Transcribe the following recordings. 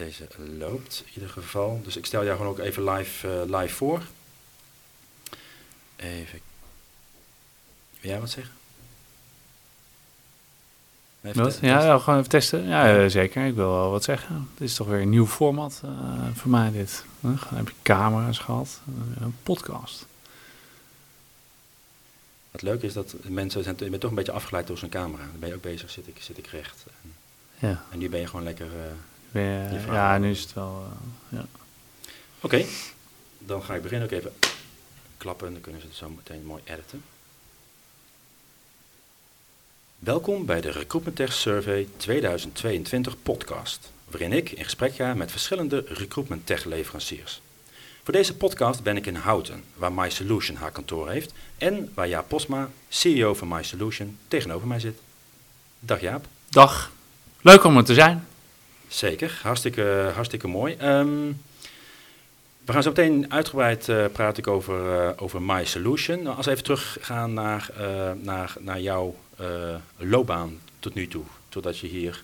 Deze loopt in ieder geval. Dus ik stel jou gewoon ook even live, uh, live voor. Even. Wil jij wat zeggen? Wat? Ja, ja, gewoon even testen. Ja, zeker. Ik wil wel wat zeggen. Het is toch weer een nieuw format uh, voor mij dit. Dan heb je camera's gehad. een podcast. Het leuke is dat mensen zijn, je bent toch een beetje afgeleid door zijn camera. Dan ben je ook bezig, zit ik, zit ik recht. En, ja. en nu ben je gewoon lekker... Uh, ja, nu is het wel... Uh, ja. Oké, dan ga ik beginnen ook even klappen. Dan kunnen ze het zo meteen mooi editen. Welkom bij de Recruitment Tech Survey 2022 podcast, waarin ik in gesprek ga met verschillende Recruitment Tech leveranciers. Voor deze podcast ben ik in Houten, waar MySolution haar kantoor heeft en waar Jaap Posma, CEO van MySolution, tegenover mij zit. Dag Jaap. Dag. Leuk om er te zijn. Zeker, hartstikke, hartstikke mooi. Um, we gaan zo meteen uitgebreid uh, praten over, uh, over MySolution. Nou, als we even teruggaan naar, uh, naar, naar jouw loopbaan tot nu toe, totdat je hier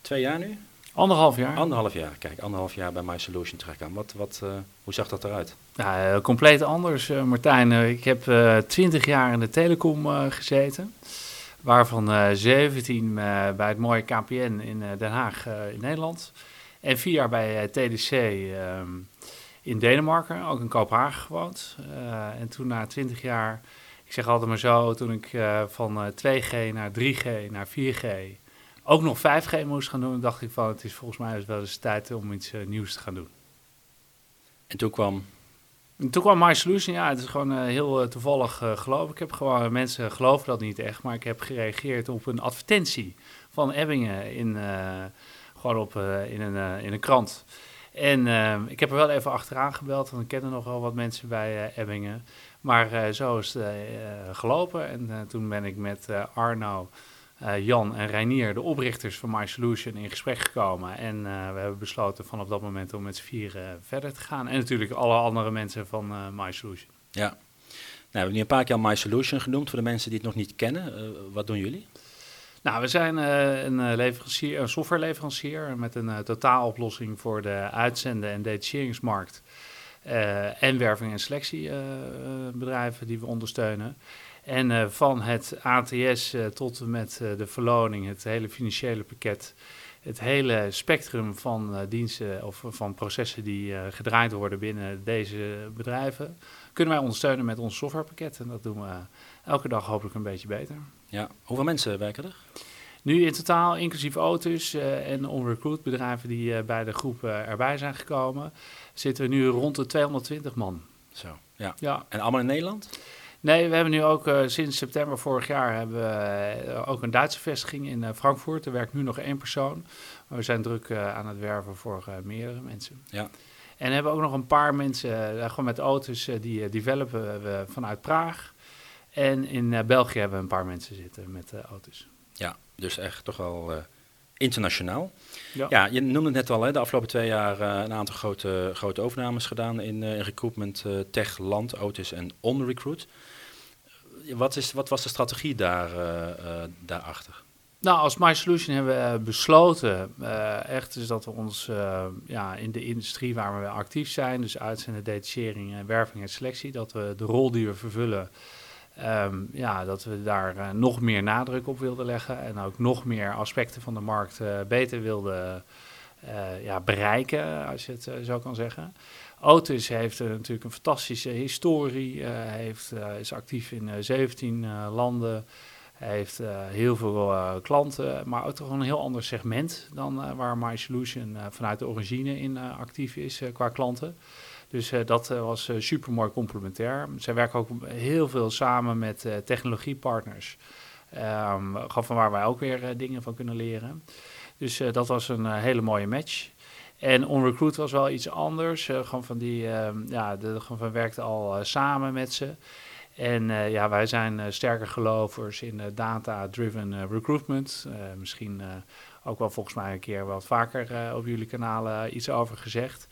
twee jaar nu? Anderhalf jaar. Anderhalf jaar, kijk, anderhalf jaar bij MySolution terecht aan. Wat, wat, hoe zag dat eruit? Ja, compleet anders, Martijn. ik heb twintig jaar in de telecom gezeten waarvan 17 bij het mooie KPN in Den Haag in Nederland. En vier jaar bij TDC ehm, in Denemarken, ook in Kopenhagen gewoond. En toen na 20 jaar, ik zeg altijd maar zo, toen ik van 2G eh, naar 3G naar 4G ook nog 5G moest gaan doen, dacht ik van het is volgens mij wel eens tijd om iets nieuws te gaan doen. En toen kwam? En toen kwam My Solution, ja, het is gewoon heel toevallig geloof ik. heb gewoon, mensen geloven dat niet echt, maar ik heb gereageerd op een advertentie van Ebbingen in, gewoon op, in, een, in een krant. En ik heb er wel even achteraan gebeld, want ik kende nog wel wat mensen bij Ebbingen. Maar zo is het gelopen. En toen ben ik met Arno, Jan en Reinier, de oprichters van My Solution, in gesprek gekomen. En we hebben besloten vanaf dat moment om met z'n vieren verder te gaan. En natuurlijk alle andere mensen van My Solution. Ja. Nou, we hebben nu een paar keer al My Solution genoemd voor de mensen die het nog niet kennen. wat doen jullie? Nou, we zijn een, eh, leverancier, een softwareleverancier met een totaaloplossing voor de uitzenden- en detacheringsmarkt. En werving- en selectiebedrijven die we ondersteunen. En van het ATS tot en met de verloning, het hele financiële pakket, het hele spectrum van diensten of van processen die gedraaid worden binnen deze bedrijven, kunnen wij ondersteunen met ons softwarepakket. En dat doen we elke dag hopelijk een beetje beter. Ja, hoeveel mensen werken er? Nu in totaal, inclusief auto's en on-recruit bedrijven die bij de groep erbij zijn gekomen, zitten we nu rond de 220 man. Zo, ja. ja. En allemaal in Nederland? Nee, we hebben nu ook sinds september vorig jaar hebben we ook een Duitse vestiging in Frankfurt. Er werkt nu nog één persoon, maar we zijn druk aan het werven voor meerdere mensen. Ja. En hebben ook nog een paar mensen, gewoon met auto's, die developen we vanuit Praag. En in België hebben we een paar mensen zitten met auto's. Ja, dus echt toch wel internationaal. Ja. ja. je noemde het net al, hè, de afgelopen twee jaar een aantal grote, grote overnames gedaan in, in recruitment, tech, land, auto's en on-recruit. Wat, is, wat was de strategie daar, daarachter? Nou, als My Solution hebben we besloten, echt is dat we ons ja, in de industrie waar we actief zijn, dus uitzenden, detachering, werving en selectie, dat we de rol die we vervullen Um, ja, dat we daar nog meer nadruk op wilden leggen en ook nog meer aspecten van de markt beter wilden ja, bereiken, als je het zo kan zeggen. Otis heeft natuurlijk een fantastische historie, heeft, is actief in 17 landen, heeft heel veel klanten, maar ook toch een heel ander segment dan waar My Solution vanuit de origine in actief is qua klanten. Dus dat was super mooi complementair. Zij werken ook heel veel samen met technologiepartners. Um, van waar wij ook weer dingen van kunnen leren. Dus dat was een hele mooie match. En OnRecruit was wel iets anders. gewoon van die, ehm, ja, de, gewoon van werkte al samen met ze. En ja, wij zijn sterke gelovers in data-driven recruitment. misschien ook wel volgens mij een keer wat vaker op jullie kanalen iets over gezegd.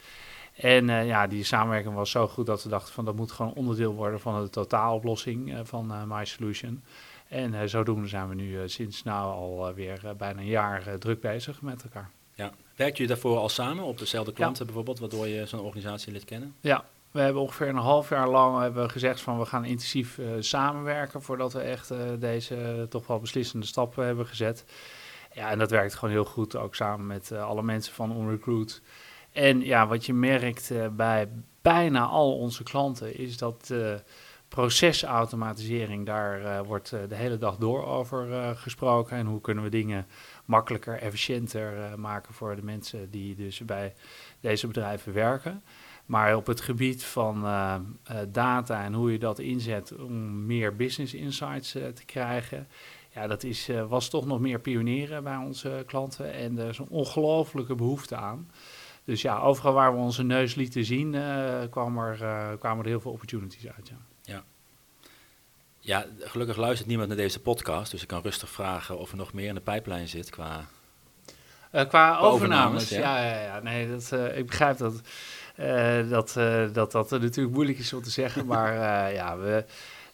En uh, ja, die samenwerking was zo goed dat we dachten van dat moet gewoon onderdeel worden van de totaaloplossing uh, van uh, My Solution. En zodoende zijn we nu sinds nou alweer bijna een jaar druk bezig met elkaar. Ja, Werkt jullie daarvoor al samen op dezelfde klanten bijvoorbeeld, waardoor je zo'n organisatie leert kennen? Ja, we hebben ongeveer een half jaar lang hebben gezegd van we gaan intensief samenwerken voordat we echt deze toch wel beslissende stappen hebben gezet. Ja, en dat werkt gewoon heel goed, ook samen met alle mensen van OnRecruit. En ja, wat je merkt bij bijna al onze klanten is dat procesautomatisering, daar wordt de hele dag door over gesproken. En hoe kunnen we dingen makkelijker, efficiënter maken voor de mensen die dus bij deze bedrijven werken. Maar op het gebied van data en hoe je dat inzet om meer business insights te krijgen, ja, dat is, was toch nog meer pionieren bij onze klanten. En er is een ongelofelijke behoefte aan. Dus ja, overal waar we onze neus lieten zien, kwamen, er, kwamen er heel veel opportunities uit. Ja. Ja. Gelukkig luistert niemand naar deze podcast, dus ik kan rustig vragen of er nog meer in de pijplijn zit qua... Uh, qua overnames, ja. ja. Ja, Nee, dat, uh, ik begrijp dat, uh, dat, dat dat natuurlijk moeilijk is om te zeggen, maar ja, we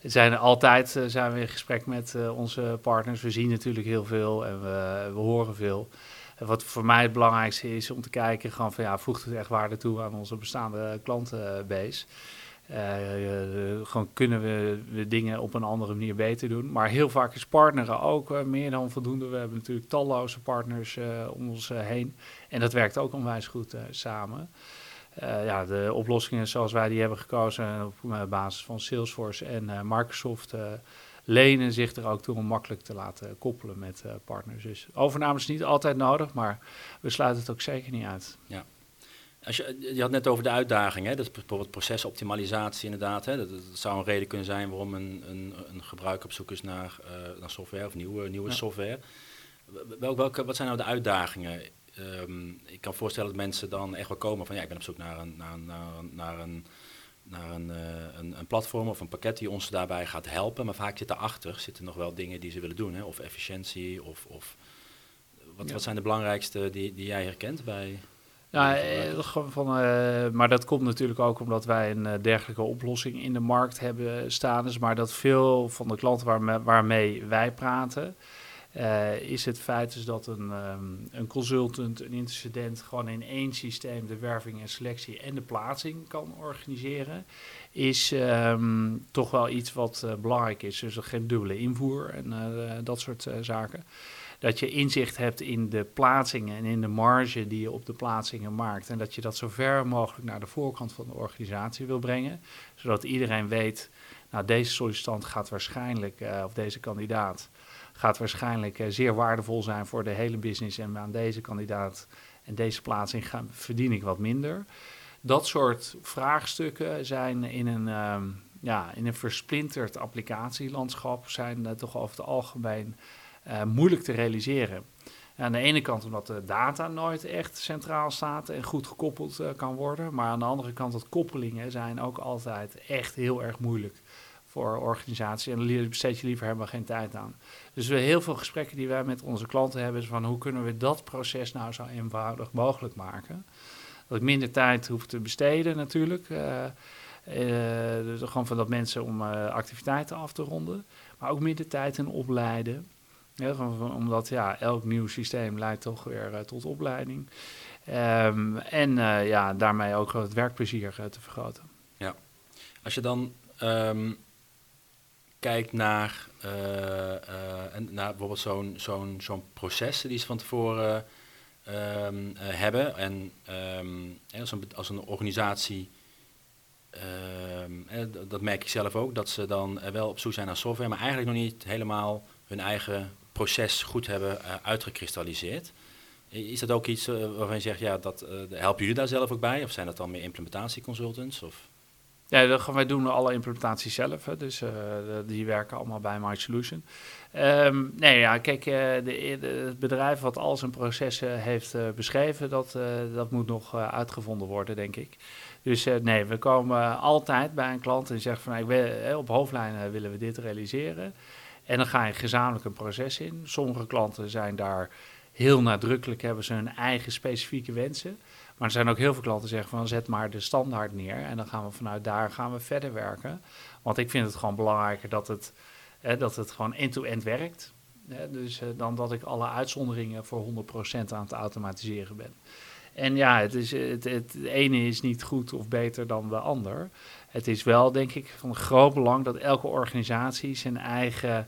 zijn altijd zijn we in gesprek met onze partners. We zien natuurlijk heel veel en we, we horen veel. En wat voor mij het belangrijkste is om te kijken, gewoon van ja, voegt het echt waarde toe aan onze bestaande klantenbase. Uh, gewoon kunnen we, we, dingen op een andere manier beter doen. Maar heel vaak is partneren ook uh, meer dan voldoende. We hebben natuurlijk talloze partners om ons heen. En dat werkt ook onwijs goed samen. ja, de oplossingen zoals wij die hebben gekozen op basis van Salesforce en Microsoft lenen zich er ook toe om makkelijk te laten koppelen met partners. Dus overname is niet altijd nodig, maar we sluiten het ook zeker niet uit. Ja. Als je, je had net over de uitdaging, hè? dat is bijvoorbeeld procesoptimalisatie inderdaad. Hè? Dat, zou een reden kunnen zijn waarom een, een, een gebruiker op zoek is naar, uh, naar software of nieuwe, nieuwe software. Wel, welke, wat zijn nou de uitdagingen? Um, ik kan voorstellen dat mensen dan echt wel komen van ja, ik ben op zoek naar een, naar, naar, naar een, naar een, uh, een, een, platform of een pakket die ons daarbij gaat helpen. Maar vaak zit daarachter zitten nog wel dingen die ze willen doen, hè? of efficiëntie of... of wat, ja. wat zijn de belangrijkste die, die jij herkent bij... Ja, eh, van, uh, maar dat komt natuurlijk ook omdat wij een uh, dergelijke oplossing in de markt hebben staan. Dus maar dat veel van de klanten waarmee, waarmee wij praten, uh, is het feit dus dat een, um, een consultant, een intercedent gewoon in één systeem de werving en selectie en de plaatsing kan organiseren, is um, toch wel iets wat belangrijk is. Dus geen dubbele invoer en dat soort zaken dat je inzicht hebt in de plaatsingen en in de marge die je op de plaatsingen maakt. En dat je dat zo ver mogelijk naar de voorkant van de organisatie wil brengen. Zodat iedereen weet, nou deze sollicitant gaat waarschijnlijk, uh, of deze kandidaat, gaat waarschijnlijk uh, zeer waardevol zijn voor de hele business. En aan deze kandidaat en deze plaatsing gaan, verdien ik wat minder. Dat soort vraagstukken zijn in een, um, ja, in een versplinterd applicatielandschap, zijn uh, toch over het algemeen uh, moeilijk te realiseren. Aan de ene kant omdat de data nooit echt centraal staat en goed gekoppeld uh, kan worden. Maar aan de andere kant dat koppelingen zijn ook altijd echt heel erg moeilijk voor organisaties. En daar besteed je liever helemaal geen tijd aan. Dus we heel veel gesprekken die wij met onze klanten hebben. Is van hoe kunnen we dat proces nou zo eenvoudig mogelijk maken. Dat ik minder tijd hoef te besteden natuurlijk. Uh, dus gewoon van dat mensen om activiteiten af te ronden. Maar ook minder tijd in opleiden. Ja, omdat ja, elk nieuw systeem leidt toch weer uh, tot opleiding. Um, en uh, ja, daarmee ook het werkplezier uh, te vergroten. Ja, als je dan um, kijkt naar, en naar bijvoorbeeld zo'n zo'n zo'n proces die ze van tevoren um, hebben. En als, een, als een organisatie, dat merk ik zelf ook, dat ze dan wel op zoek zijn naar software, maar eigenlijk nog niet helemaal hun eigen proces goed hebben uh, uitgekristalliseerd. Is dat ook iets uh, waarvan je zegt, ja, dat uh, helpen jullie daar zelf ook bij? Of zijn dat dan meer implementatieconsultants? Of? Ja, dat, wij doen alle implementaties zelf. Hè, dus die werken allemaal bij My Solution. Um, nee, ja, kijk, de, het bedrijf wat al zijn processen heeft beschreven, dat, dat moet nog uitgevonden worden, denk ik. Dus nee, we komen altijd bij een klant en zeggen van, nou, op hoofdlijnen willen we dit realiseren. En dan ga je gezamenlijk een proces in. Sommige klanten zijn daar heel nadrukkelijk, hebben ze hun eigen specifieke wensen. Maar er zijn ook heel veel klanten die zeggen van zet maar de standaard neer. En dan gaan we vanuit daar gaan we verder werken. Want ik vind het gewoon belangrijker dat het, dat het gewoon end-to-end werkt. Dus dan dat ik alle uitzonderingen voor 100% aan het automatiseren ben. En ja, het, is, het, het, ene is niet goed of beter dan de ander. Het is wel, denk ik, van groot belang dat elke organisatie zijn eigen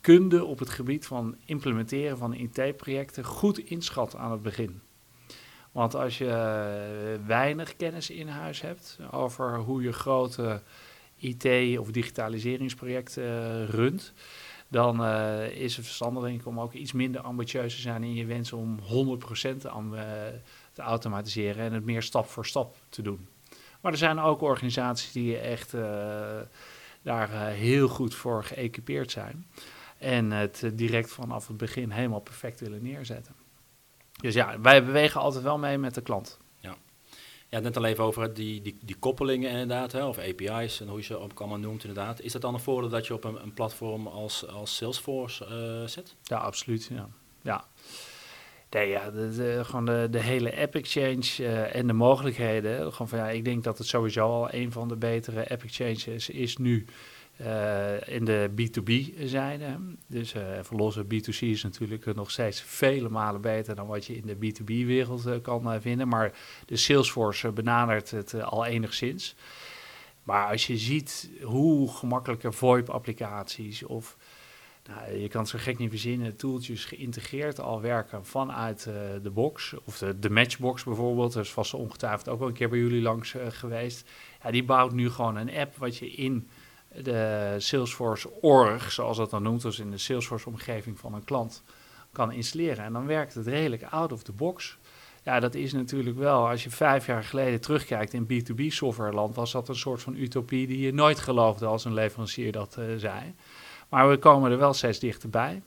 kunde op het gebied van implementeren van IT-projecten goed inschat aan het begin. Want als je eh, weinig kennis in huis hebt over hoe je grote IT- of digitaliseringsprojecten uh, runt, dan is het verstandig om ook iets minder ambitieus te zijn in je wens om 100% aan, te automatiseren en het meer stap voor stap te doen. Maar er zijn ook organisaties die echt daar heel goed voor geëquipeerd zijn en het direct vanaf het begin helemaal perfect willen neerzetten. Dus ja, wij bewegen altijd wel mee met de klant. Ja, ja net al even over die, die, die koppelingen inderdaad, hè, of API's en hoe je ze ook allemaal noemt inderdaad. Is dat dan een voordeel dat je op een, een platform als, als Salesforce uh, zit? Ja, absoluut. Ja. ja. Nee, ja, de, gewoon de, de hele app exchange uh, en de mogelijkheden. Gewoon van, ja, ik denk dat het sowieso al een van de betere app exchanges is nu. Uh, in de B2B-zijde. Dus uh, even los, B2C is natuurlijk nog steeds vele malen beter dan wat je in de B2B-wereld uh, kan vinden. Maar de Salesforce benadert het al enigszins. Maar als je ziet hoe gemakkelijke VoIP-applicaties of nou, je kan het zo gek niet verzinnen, tooltjes geïntegreerd al werken vanuit de box. Of de, Matchbox bijvoorbeeld, dat is vast ongetwijfeld ook wel een keer bij jullie langs geweest. Ja, die bouwt nu gewoon een app wat je in de Salesforce org, zoals dat dan noemt, dus in de Salesforce-omgeving van een klant, kan installeren. En dan werkt het redelijk out of the box. Ja, dat is natuurlijk wel, als je vijf jaar geleden terugkijkt in B2B-softwareland, was dat een soort van utopie die je nooit geloofde als een leverancier dat uh, zei. Maar we komen er wel steeds dichterbij.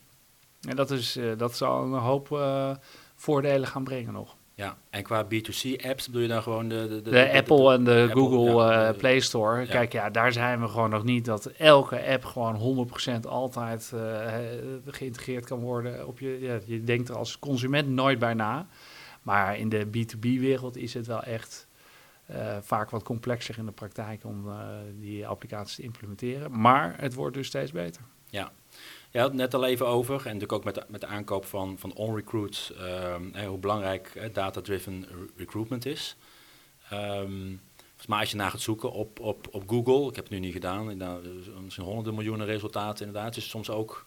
En dat, is, uh, dat zal een hoop uh, voordelen gaan brengen nog. Ja, en qua B2C-apps bedoel je dan gewoon de... De, de, de Apple en de Google uh, Play Store. Kijk, ja, daar zijn we gewoon nog niet dat elke app gewoon 100% altijd uh, geïntegreerd kan worden. Op je, ja, je denkt er als consument nooit bij na. Maar in de B2B-wereld is het wel echt uh, vaak wat complexer in de praktijk om die applicaties te implementeren. Maar het wordt dus steeds beter. Ja, je had het net al even over, en natuurlijk ook met de, met de aankoop van, van OnRecruit, um, hoe belangrijk data-driven recruitment is. Um, maar als je naar gaat zoeken op, op, op Google, ik heb het nu niet gedaan, nou, misschien honderden miljoenen resultaten inderdaad, is soms ook,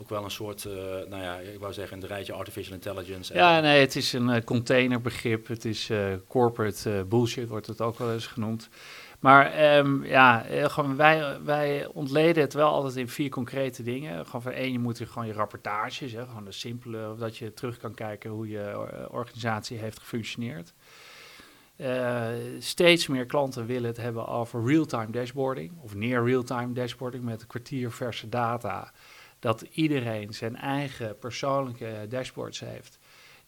ook wel een soort, uh, nou ja, ik wou zeggen, een rijtje artificial intelligence. Ja, nee, het is een uh, containerbegrip, het is uh, corporate bullshit, wordt het ook wel eens genoemd. Maar um, ja, eh, gewoon wij, wij ontleden het wel altijd in vier concrete dingen. Gewoon van één, je moet gewoon je rapportages, hè, gewoon de simpele, dat je terug kan kijken hoe je eh, organisatie heeft gefunctioneerd. Uh, steeds meer klanten willen het hebben over real-time dashboarding of near real-time dashboarding met kwartierverse data. Dat iedereen zijn eigen persoonlijke dashboards heeft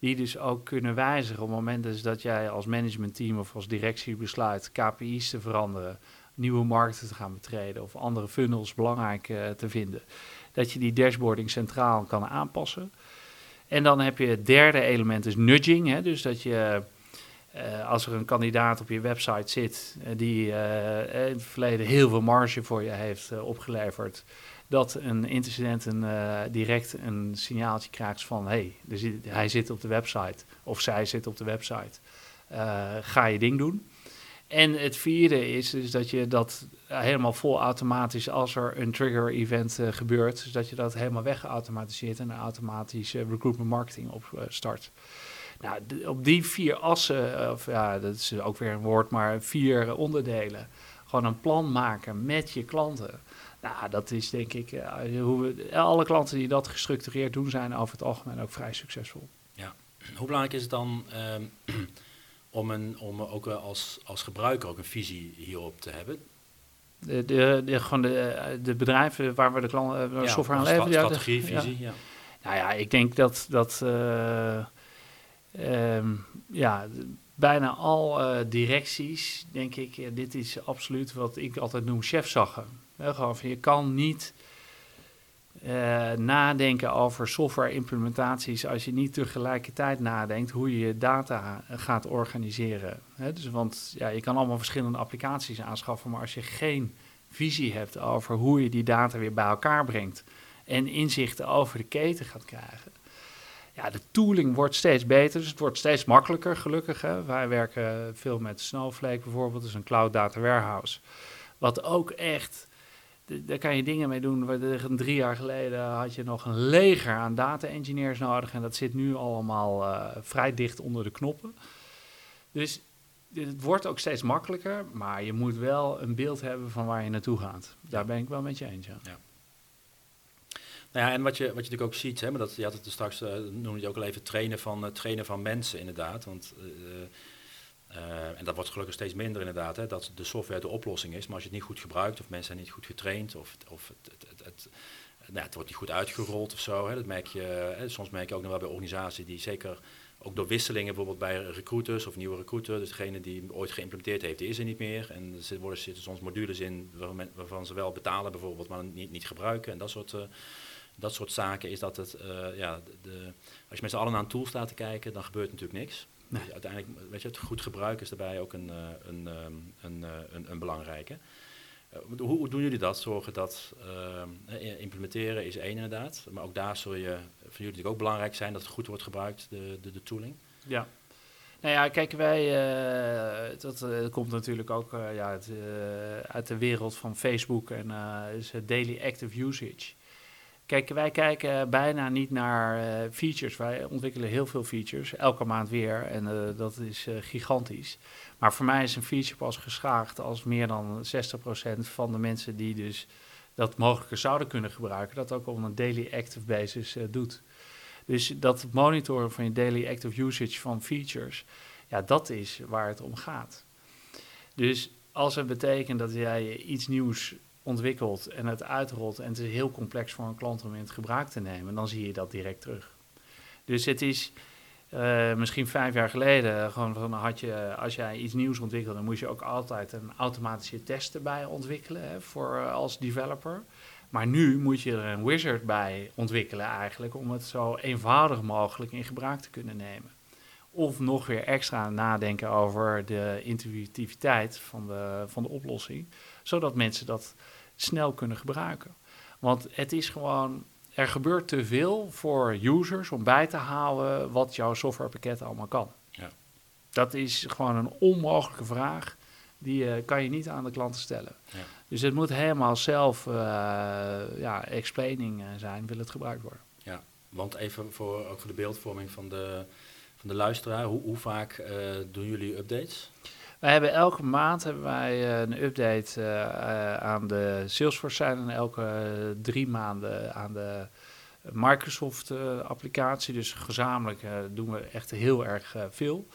die dus ook kunnen wijzigen op het moment dus dat jij als managementteam of als directie besluit KPI's te veranderen, nieuwe markten te gaan betreden of andere funnels belangrijk uh, te vinden. Dat je die dashboarding centraal kan aanpassen. En dan heb je het derde element, is nudging. Hè, dus dat je, uh, als er een kandidaat op je website zit uh, die in het verleden heel veel marge voor je heeft opgeleverd, dat een een, uh, direct een signaaltje krijgt van hey, hij zit op de website of zij zit op de website. Uh, ga je ding doen. En het vierde is dus dat je dat helemaal vol automatisch, als er een trigger event uh, gebeurt, dus dat je dat helemaal weggeautomatiseerd en automatisch recruitment marketing op start. Nou, op die vier assen, of ja, dat is ook weer een woord, maar vier onderdelen. Gewoon een plan maken met je klanten. Nou, dat is denk ik, uh, hoe we, alle klanten die dat gestructureerd doen, zijn over het algemeen ook vrij succesvol. Ja, hoe belangrijk is het dan um, om, een, om ook als, als gebruiker ook een visie hierop te hebben? De, de, de, gewoon de, de bedrijven waar we de klanten ja, software aan leveren. Ja, visie, ja. Nou ja, ik denk dat, dat uh, um, ja, bijna al directies, denk ik, dit is absoluut wat ik altijd noem chefzaggen je kan niet uh, nadenken over software-implementaties als je niet tegelijkertijd nadenkt hoe je je data gaat organiseren. dus, want ja, je kan allemaal verschillende applicaties aanschaffen, maar als je geen visie hebt over hoe je die data weer bij elkaar brengt en inzichten over de keten gaat krijgen. Ja, de tooling wordt steeds beter, dus het wordt steeds makkelijker, gelukkig. Hè. Wij werken veel met Snowflake bijvoorbeeld, dus een cloud data warehouse. Wat ook echt, daar kan je dingen mee doen. Drie jaar geleden had je nog een leger aan data engineers nodig en dat zit nu allemaal uh, vrij dicht onder de knoppen. Dus het wordt ook steeds makkelijker, maar je moet wel een beeld hebben van waar je naartoe gaat. Daar ben ik wel met je eens. Ja. ja. Nou ja, en wat je, wat je natuurlijk ook ziet, hè, maar dat, je had het er straks, uh, noemde je ook al even trainen van, uh, trainen van mensen inderdaad. Want, uh, en dat wordt gelukkig steeds minder inderdaad, hè, dat de software de oplossing is. Maar als je het niet goed gebruikt of mensen zijn niet goed getraind of, of het, het, nou, het wordt niet goed uitgerold of zo. Hè. Dat merk je, hè, soms merk je ook nog wel bij organisaties die zeker ook door wisselingen bijvoorbeeld bij recruiters of nieuwe recruiter, dus degene die ooit geïmplementeerd heeft, die is er niet meer. En er worden, zitten soms modules in waarvan, ze wel betalen bijvoorbeeld, maar niet, niet gebruiken. En dat soort, uh, dat soort zaken is dat het, uh, ja, de, als je met z'n allen naar een tool staat te kijken, dan gebeurt natuurlijk niks. Nee. Dus uiteindelijk, weet je, het goed gebruik is daarbij ook een, uh, een, een, een, een, een belangrijke. Hoe, hoe, doen jullie dat? Zorgen dat implementeren is één inderdaad, maar ook daar zul je voor jullie natuurlijk ook belangrijk zijn dat het goed wordt gebruikt, de, de, de tooling. Ja. Nou ja, kijk, wij, uh, dat uh, komt natuurlijk ook ja, het, uit de wereld van Facebook en is daily active usage. Kijk, wij kijken bijna niet naar features. Wij ontwikkelen heel veel features, elke maand weer. En dat is gigantisch. Maar voor mij is een feature pas geschaagd als meer dan 60% van de mensen die dus dat mogelijker zouden kunnen gebruiken, dat ook op een daily active basis doet. Dus dat monitoren van je daily active usage van features, ja, dat is waar het om gaat. Dus als het betekent dat jij iets nieuws ontwikkelt en het uitrolt en het is heel complex voor een klant om in gebruik te nemen, dan zie je dat direct terug. Dus het is uh, misschien vijf jaar geleden, gewoon van had je, als jij iets nieuws ontwikkelde, dan moest je ook altijd een automatische test erbij ontwikkelen hè, voor, uh, als developer. Maar nu moet je er een wizard bij ontwikkelen eigenlijk, om het zo eenvoudig mogelijk in gebruik te kunnen nemen. Of nog weer extra nadenken over de intuïtiviteit van de, van de oplossing, zodat mensen dat snel kunnen gebruiken. Want het is gewoon er gebeurt te veel voor users om bij te houden wat jouw softwarepakket allemaal kan. Ja. Dat is gewoon een onmogelijke vraag. Die uh, kan je niet aan de klanten stellen. Ja. Dus het moet helemaal zelf uh, ja, explaining uh, zijn, wil het gebruikt worden. Ja, want even voor, ook voor de beeldvorming van de, van de luisteraar, hoe, hoe vaak doen jullie updates? Wij hebben elke maand hebben wij eh, een update uh, aan de Salesforce zijn en elke drie maanden aan de Microsoft-applicatie. dus gezamenlijk doen we echt heel erg veel.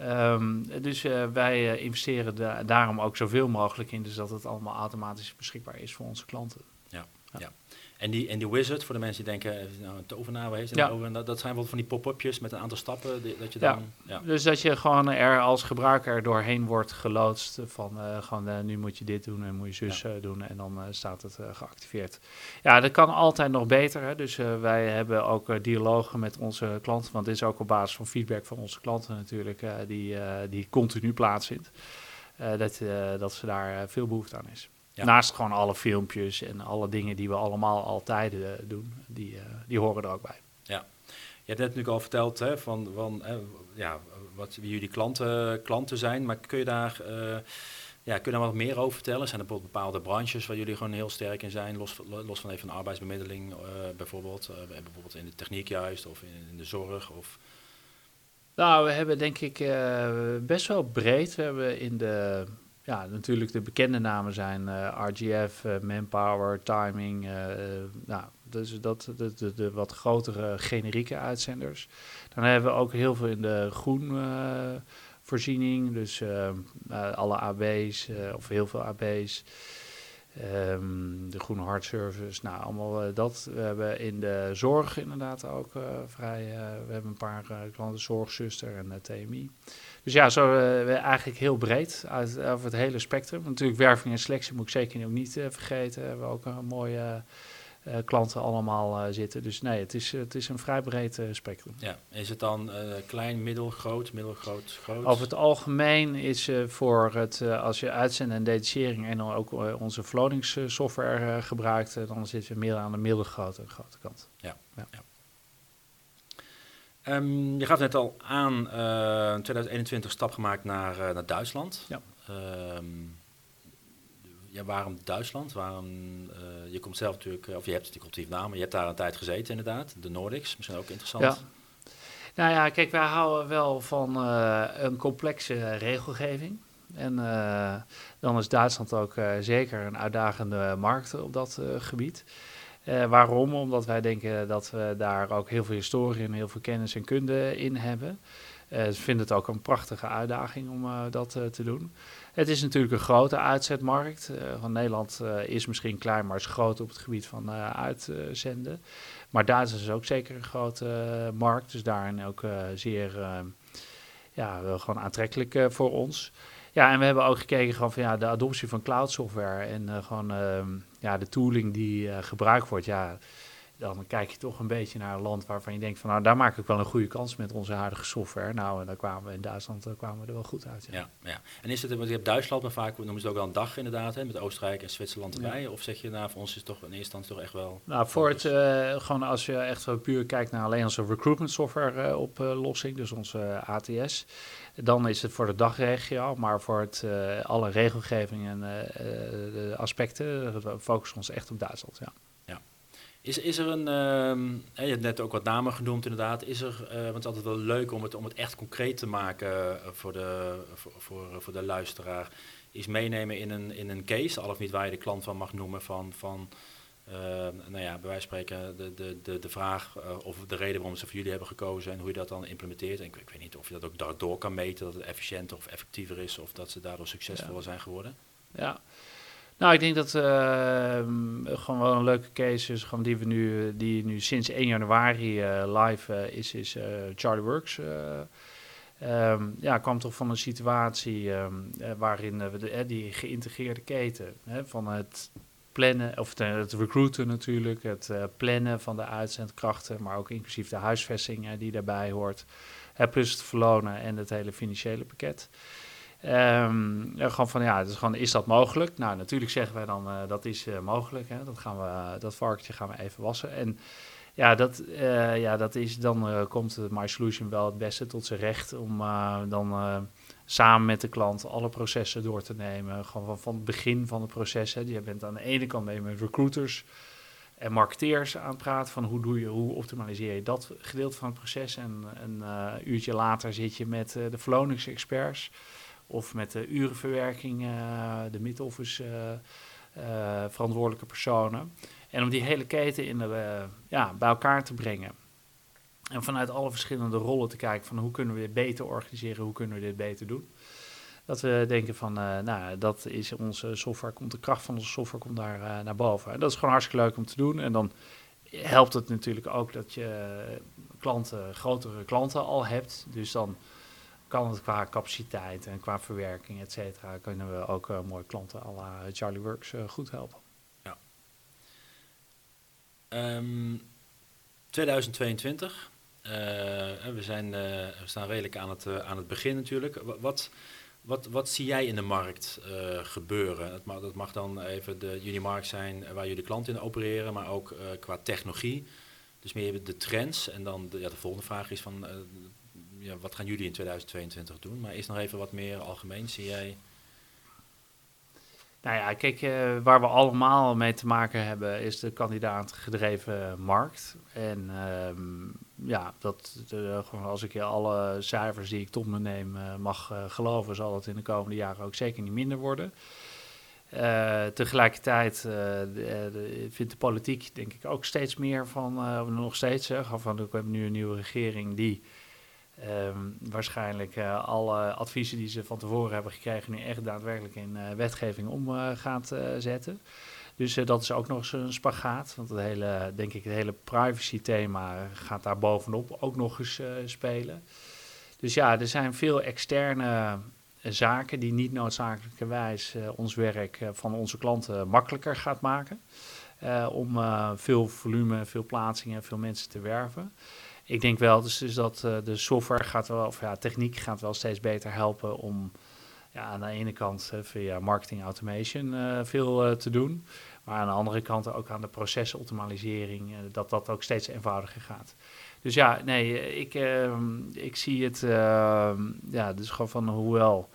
Um, dus wij investeren da daarom ook zoveel mogelijk in, dus dat het allemaal automatisch beschikbaar is voor onze klanten. Ja, ja. ja. En die, en die wizard, voor de mensen die denken, eh, nou, een tovenaar heeft, ja. dat, dat zijn wel van die pop-upjes met een aantal stappen. Die, dat je dan, ja. Dus dat je gewoon er als gebruiker doorheen wordt geloodst van uh, gewoon uh, nu moet je dit doen en moet je zus doen en dan staat het geactiveerd. Ja, dat kan altijd nog beter. Hè? Dus wij hebben ook dialogen met onze klanten, want dit is ook op basis van feedback van onze klanten natuurlijk, die, die continu plaatsvindt. dat, dat ze daar veel behoefte aan is. Naast gewoon alle filmpjes en alle dingen die we allemaal altijd uh, doen, die, uh, die horen er ook bij. Ja, je hebt net natuurlijk al verteld hè, van, van ja, wat, wie jullie klanten, klanten zijn, maar kun je daar... Uh, ja, kun je daar wat meer over vertellen? Zijn er bijvoorbeeld bepaalde branches waar jullie gewoon heel sterk in zijn, los, los van even een arbeidsbemiddeling bijvoorbeeld, bijvoorbeeld in de techniek juist of in, in de zorg? Of... Nou, we hebben denk ik best wel breed. We hebben in de ja, natuurlijk de bekende namen zijn eh, RGF, eh, Manpower, Timing. Uh, nou, dus dat de, de, de, wat grotere generieke uitzenders. Dan hebben we ook heel veel in de groen voorziening. Dus alle AB's of heel veel AB's. Um, de Groene Hart Service, nou allemaal dat. We hebben in de zorg inderdaad ook vrij. we hebben een paar klanten, Zorgzuster en TMI. Dus ja, zo eigenlijk heel breed uit, over het hele spectrum. Natuurlijk werving en selectie moet ik zeker ook niet vergeten. We hebben ook een mooie klanten allemaal zitten. Dus nee, het is, het is een vrij breed spectrum. Ja, is het dan klein, middel, groot, middel, groot? Over het algemeen is voor het, als je uitzenden en detachering en dan ook onze floatingssoftware gebruikt, dan zitten we meer aan de middelgrote grote kant. Ja, ja. ja. Um, je gaf net al aan, uh, in 2021 stap gemaakt naar, uh, naar Duitsland. Ja. Um, ja, waarom Duitsland? Waarom, uh, je komt zelf natuurlijk, of je hebt natuurlijk op naam, je hebt daar een tijd gezeten inderdaad. De Nordics, misschien ook interessant. Ja. Nou ja, kijk, wij houden wel van een complexe regelgeving. En dan is Duitsland ook zeker een uitdagende markt op dat gebied. Waarom? Omdat wij denken dat we daar ook heel veel historie en heel veel kennis en kunde in hebben. Uh, ze vinden het ook een prachtige uitdaging om uh, dat te doen. Het is natuurlijk een grote uitzetmarkt. van Nederland is misschien klein, maar is groot op het gebied van uitzenden. Maar Duitsland is ook zeker een grote markt. Dus daarin ook zeer ja, gewoon aantrekkelijk voor ons. Ja, en we hebben ook gekeken gewoon van ja, de adoptie van cloud software en gewoon uh, ja, de tooling die gebruikt wordt. Ja, dan kijk je toch een beetje naar een land waarvan je denkt van nou, daar maak ik wel een goede kans met onze huidige software. Nou, en daar kwamen we in Duitsland kwamen we er wel goed uit. Ja, ja. En is het, want je hebt Duitsland, maar vaak noemen ze het ook wel een dag inderdaad, hè, met Oostenrijk en Zwitserland erbij. Of zeg je nou, voor ons is het toch in eerste instantie toch echt wel... Nou, voor het, gewoon als je echt puur kijkt naar alleen onze recruitment software oplossing, dus onze ATS dan is het voor de dagregio, maar voor het, uh, alle regelgeving en aspecten focussen we ons echt op Duitsland. Ja. Is, is er een, uh, je hebt net ook wat namen genoemd inderdaad, is er, want het is altijd wel leuk om het, om het echt concreet te maken voor de, voor, voor, voor de luisteraar, is meenemen in een, in een case, al of niet waar je de klant van mag noemen van... van uh, nou ja, bij wijze van spreken de, de, de, de vraag of de reden waarom ze voor jullie hebben gekozen en hoe je dat dan implementeert. En ik, ik weet niet of je dat ook daardoor kan meten, dat het efficiënter of effectiever is of dat ze daardoor succesvoller ja. zijn geworden. Ja, nou ik denk dat uh, gewoon wel een leuke case is, gewoon die we nu, die nu sinds 1 januari live is, is Charlie Works. Um, ja, kwam toch van een situatie um, waarin we de, die geïntegreerde keten van het plannen, of het recruiten natuurlijk, het plannen van de uitzendkrachten, maar ook inclusief de huisvesting die daarbij hoort. Plus het verlonen en het hele financiële pakket. Um, gewoon van ja, dus gewoon, is dat mogelijk? Nou, natuurlijk zeggen wij dan dat is mogelijk. Hè? Dat, gaan we, dat varkentje gaan we even wassen. En ja, dat, ja, dat is, dan komt My Solution wel het beste tot zijn recht om dan samen met de klant alle processen door te nemen. Gewoon van, van het begin van het proces. Hè. Je bent aan de ene kant mee met recruiters en marketeers aan het praten van hoe, doe je, hoe optimaliseer je dat gedeelte van het proces. En een uurtje later zit je met de Flonix experts of met de urenverwerking, uh, de mid-office verantwoordelijke personen. En om die hele keten in de, ja, bij elkaar te brengen. En vanuit alle verschillende rollen te kijken van hoe kunnen we dit beter organiseren, hoe kunnen we dit beter doen. Dat we denken van, nou, dat is onze software, komt de kracht van onze software komt daar naar boven. En dat is gewoon hartstikke leuk om te doen. En dan helpt het natuurlijk ook dat je klanten, grotere klanten al hebt. Dus dan kan het qua capaciteit en qua verwerking, et cetera, kunnen we ook uh, mooie klanten à la Charlie Works goed helpen. Ja. Um, ehm, 2022. Uh, we, zijn, we staan redelijk aan het, aan het begin natuurlijk. Wat, wat, wat zie jij in de markt gebeuren? Dat mag, dat mag dan even de jullie markt zijn waar jullie klanten in opereren, maar ook qua technologie. Dus meer de trends. En dan de, ja, de volgende vraag is van, ja, wat gaan jullie in 2022 doen? Maar eerst nog even wat meer algemeen. Zie jij... Nou ja, kijk, uh, waar we allemaal mee te maken hebben, is de kandidaatgedreven markt. En um, ja, dat, gewoon als ik alle cijfers die ik tot me neem uh, mag geloven, zal dat in de komende jaren ook zeker niet minder worden. tegelijkertijd de, de, vindt de politiek denk ik ook steeds meer van, nog steeds, van, we hebben nu een nieuwe regering die Um, waarschijnlijk uh, alle adviezen die ze van tevoren hebben gekregen, nu echt daadwerkelijk in uh, wetgeving om uh, gaat zetten. Dus dat is ook nog eens een spagaat. Want het hele, denk ik, het hele privacy-thema gaat daar bovenop ook nog eens spelen. Dus ja, er zijn veel externe zaken die niet noodzakelijkerwijs ons werk van onze klanten makkelijker gaat maken. om veel volume, veel plaatsingen, veel mensen te werven. Ik denk wel dus, dus dat de software gaat wel, of ja, techniek gaat wel steeds beter helpen om ja, aan de ene kant via marketing automation veel te doen. Maar aan de andere kant ook aan de procesoptimalisering, dat dat ook steeds eenvoudiger gaat. Dus ja, nee, ik, ehm, ik zie het, uh, ja, dus gewoon van hoewel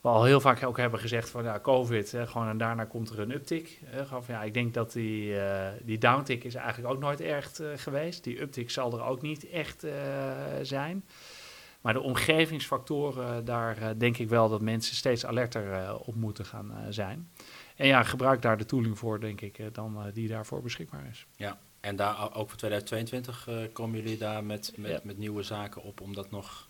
we al heel vaak ook hebben gezegd van ja, COVID, hè, gewoon en daarna komt er een uptick. Hè, van, ja, ik denk dat die, uh, die downtick is eigenlijk ook nooit echt uh, geweest. Die uptick zal er ook niet echt uh, zijn. Maar de omgevingsfactoren, daar denk ik wel dat mensen steeds alerter op moeten gaan zijn. En ja, gebruik daar de tooling voor, denk ik, dan die daarvoor beschikbaar is. Ja, en daar ook voor 2022 uh, komen jullie daar met, met, met nieuwe zaken op om dat nog.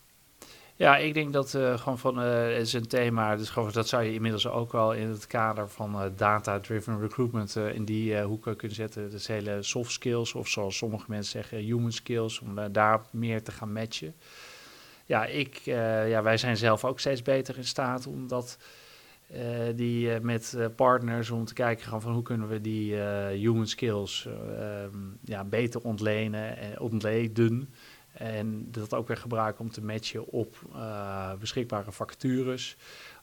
Ja, ik denk dat uh, gewoon van het is een thema, dus gewoon, dat zou je inmiddels ook wel in het kader van data-driven recruitment in die hoeken kunnen zetten. Dus hele soft skills, of zoals sommige mensen zeggen, human skills, om daar meer te gaan matchen. Ja, ik, ja, wij zijn zelf ook steeds beter in staat om dat die met partners om te kijken van hoe kunnen we die human skills um, ja, beter ontlenen en ontleden. En dat ook weer gebruiken om te matchen op beschikbare vacatures.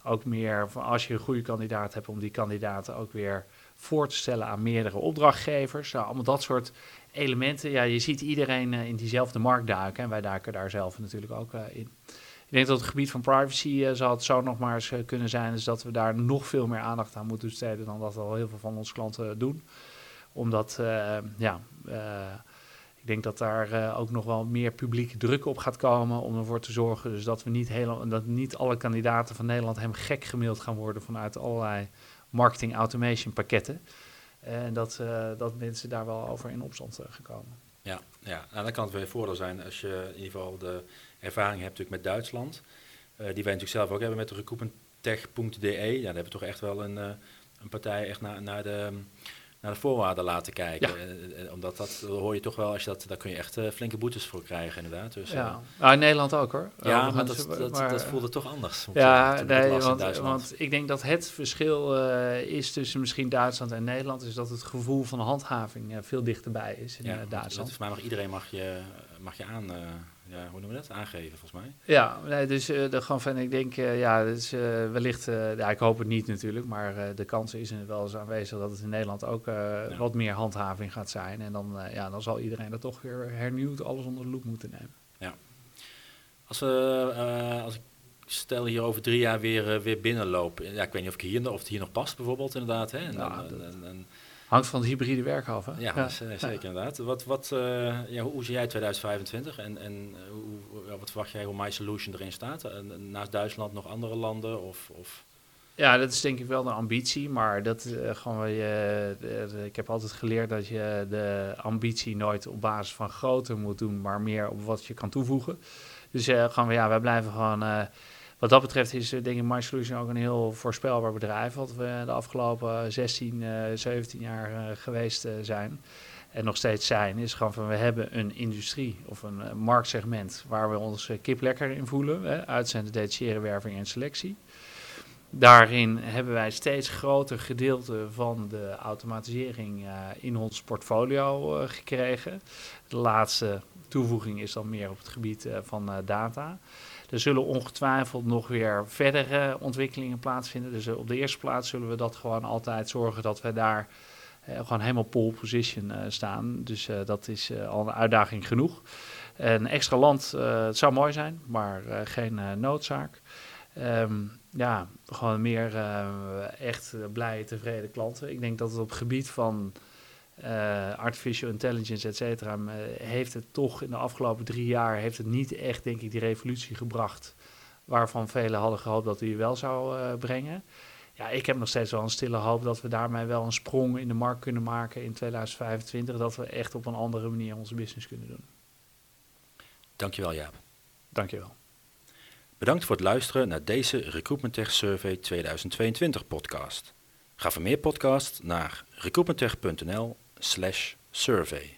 Ook meer van als je een goede kandidaat hebt, om die kandidaten ook weer voor te stellen aan meerdere opdrachtgevers. Nou, allemaal dat soort elementen. Ja, je ziet iedereen in diezelfde markt duiken. En wij duiken daar zelf natuurlijk ook in. Ik denk dat het gebied van privacy zal het zo nog maar eens kunnen zijn. Dus dat we daar nog veel meer aandacht aan moeten besteden dan dat al heel veel van onze klanten doen. Omdat, ja, ik denk dat daar ook nog wel meer publieke druk op gaat komen om ervoor te zorgen dus dat we niet, heel, dat niet alle kandidaten van Nederland hem gek gemaild gaan worden vanuit allerlei marketing automation pakketten. En dat, dat mensen daar wel over in opstand gekomen. Ja, ja, nou, dan kan het weer voordeel zijn als je in ieder geval de ervaring hebt natuurlijk met Duitsland. Die wij natuurlijk zelf ook hebben met de recruitmenttech.de. Ja, daar hebben we toch echt wel een, een partij echt naar, naar de naar de voorwaarden laten kijken. Ja. Omdat dat, dat hoor je toch wel, als je dat, daar kun je echt uh, flinke boetes voor krijgen inderdaad. Dus, ja, nou, in Nederland ook hoor. Ja, maar, dat, dat, maar, dat, voelde toch anders. Ja, nee, want, want, ik denk dat het verschil uh, is tussen misschien Duitsland en Nederland, is dat het gevoel van handhaving uh, veel dichterbij is in ja, Duitsland. Voor mij mag iedereen mag je, mag je aan ja, hoe noemen we dat? Aangeven, volgens mij. Ja, nee, dus uh, de, ik denk, uh, ja, dus, uh, wellicht, ja, ik hoop het niet natuurlijk, maar de kans is wel eens aanwezig dat het in Nederland ook ja. wat meer handhaving gaat zijn. En dan, ja, dan zal iedereen er toch weer hernieuwd alles onder de loep moeten nemen. Ja. Als we, als ik stel hier over drie jaar weer, weer binnenloop, ja, ik weet niet of, ik hier, of het hier nog past bijvoorbeeld inderdaad, hè? En, ja, en, en, en Hangt van het hybride werk af, hè? Ja, ja. zeker inderdaad. Wat, wat, uh, ja, hoe zie jij 2025 en, en hoe, ja, wat verwacht jij hoe My Solution erin staat? En, naast Duitsland nog andere landen? Of, of? Ja, dat is denk ik wel de ambitie, maar dat uh, gewoon, uh, ik heb altijd geleerd dat je de ambitie nooit op basis van grootte moet doen, maar meer op wat je kan toevoegen. Dus gewoon, ja, wij blijven gewoon wat dat betreft is eh, denk ik MySolution ook een heel voorspelbaar bedrijf. Wat we de afgelopen 16, 17 eh, jaar eh, geweest zijn. En nog steeds zijn, is gewoon van we hebben een industrie of een marktsegment waar we ons kip lekker in voelen. Hè, uitzenden, detacheren, werving en selectie. Daarin hebben wij steeds groter gedeelte van de automatisering in ons portfolio gekregen. De laatste toevoeging is dan meer op het gebied van data. Er zullen ongetwijfeld nog weer verdere ontwikkelingen plaatsvinden. Dus eh, op de eerste plaats zullen we dat gewoon altijd zorgen dat we daar uh, gewoon helemaal pole position uh, staan. Dus dat is al een uitdaging genoeg. Een extra land, het zou mooi zijn, maar geen noodzaak. Um, ja, gewoon meer echt blije, tevreden klanten. Ik denk dat het op het gebied van uh, artificial intelligence, et cetera, uh, heeft het toch in de afgelopen drie jaar heeft het niet echt, denk ik, die revolutie gebracht waarvan velen hadden gehoopt dat hij wel zou uh, brengen. Ja, ik heb nog steeds wel een stille hoop dat we daarmee wel een sprong in de markt kunnen maken in 2025, dat we echt op een andere manier onze business kunnen doen. Dankjewel Jaap. Dankjewel. Bedankt voor het luisteren naar deze Recruitment Tech Survey 2022 podcast. Ga voor meer podcasts naar recruitmenttech.nl slash survey.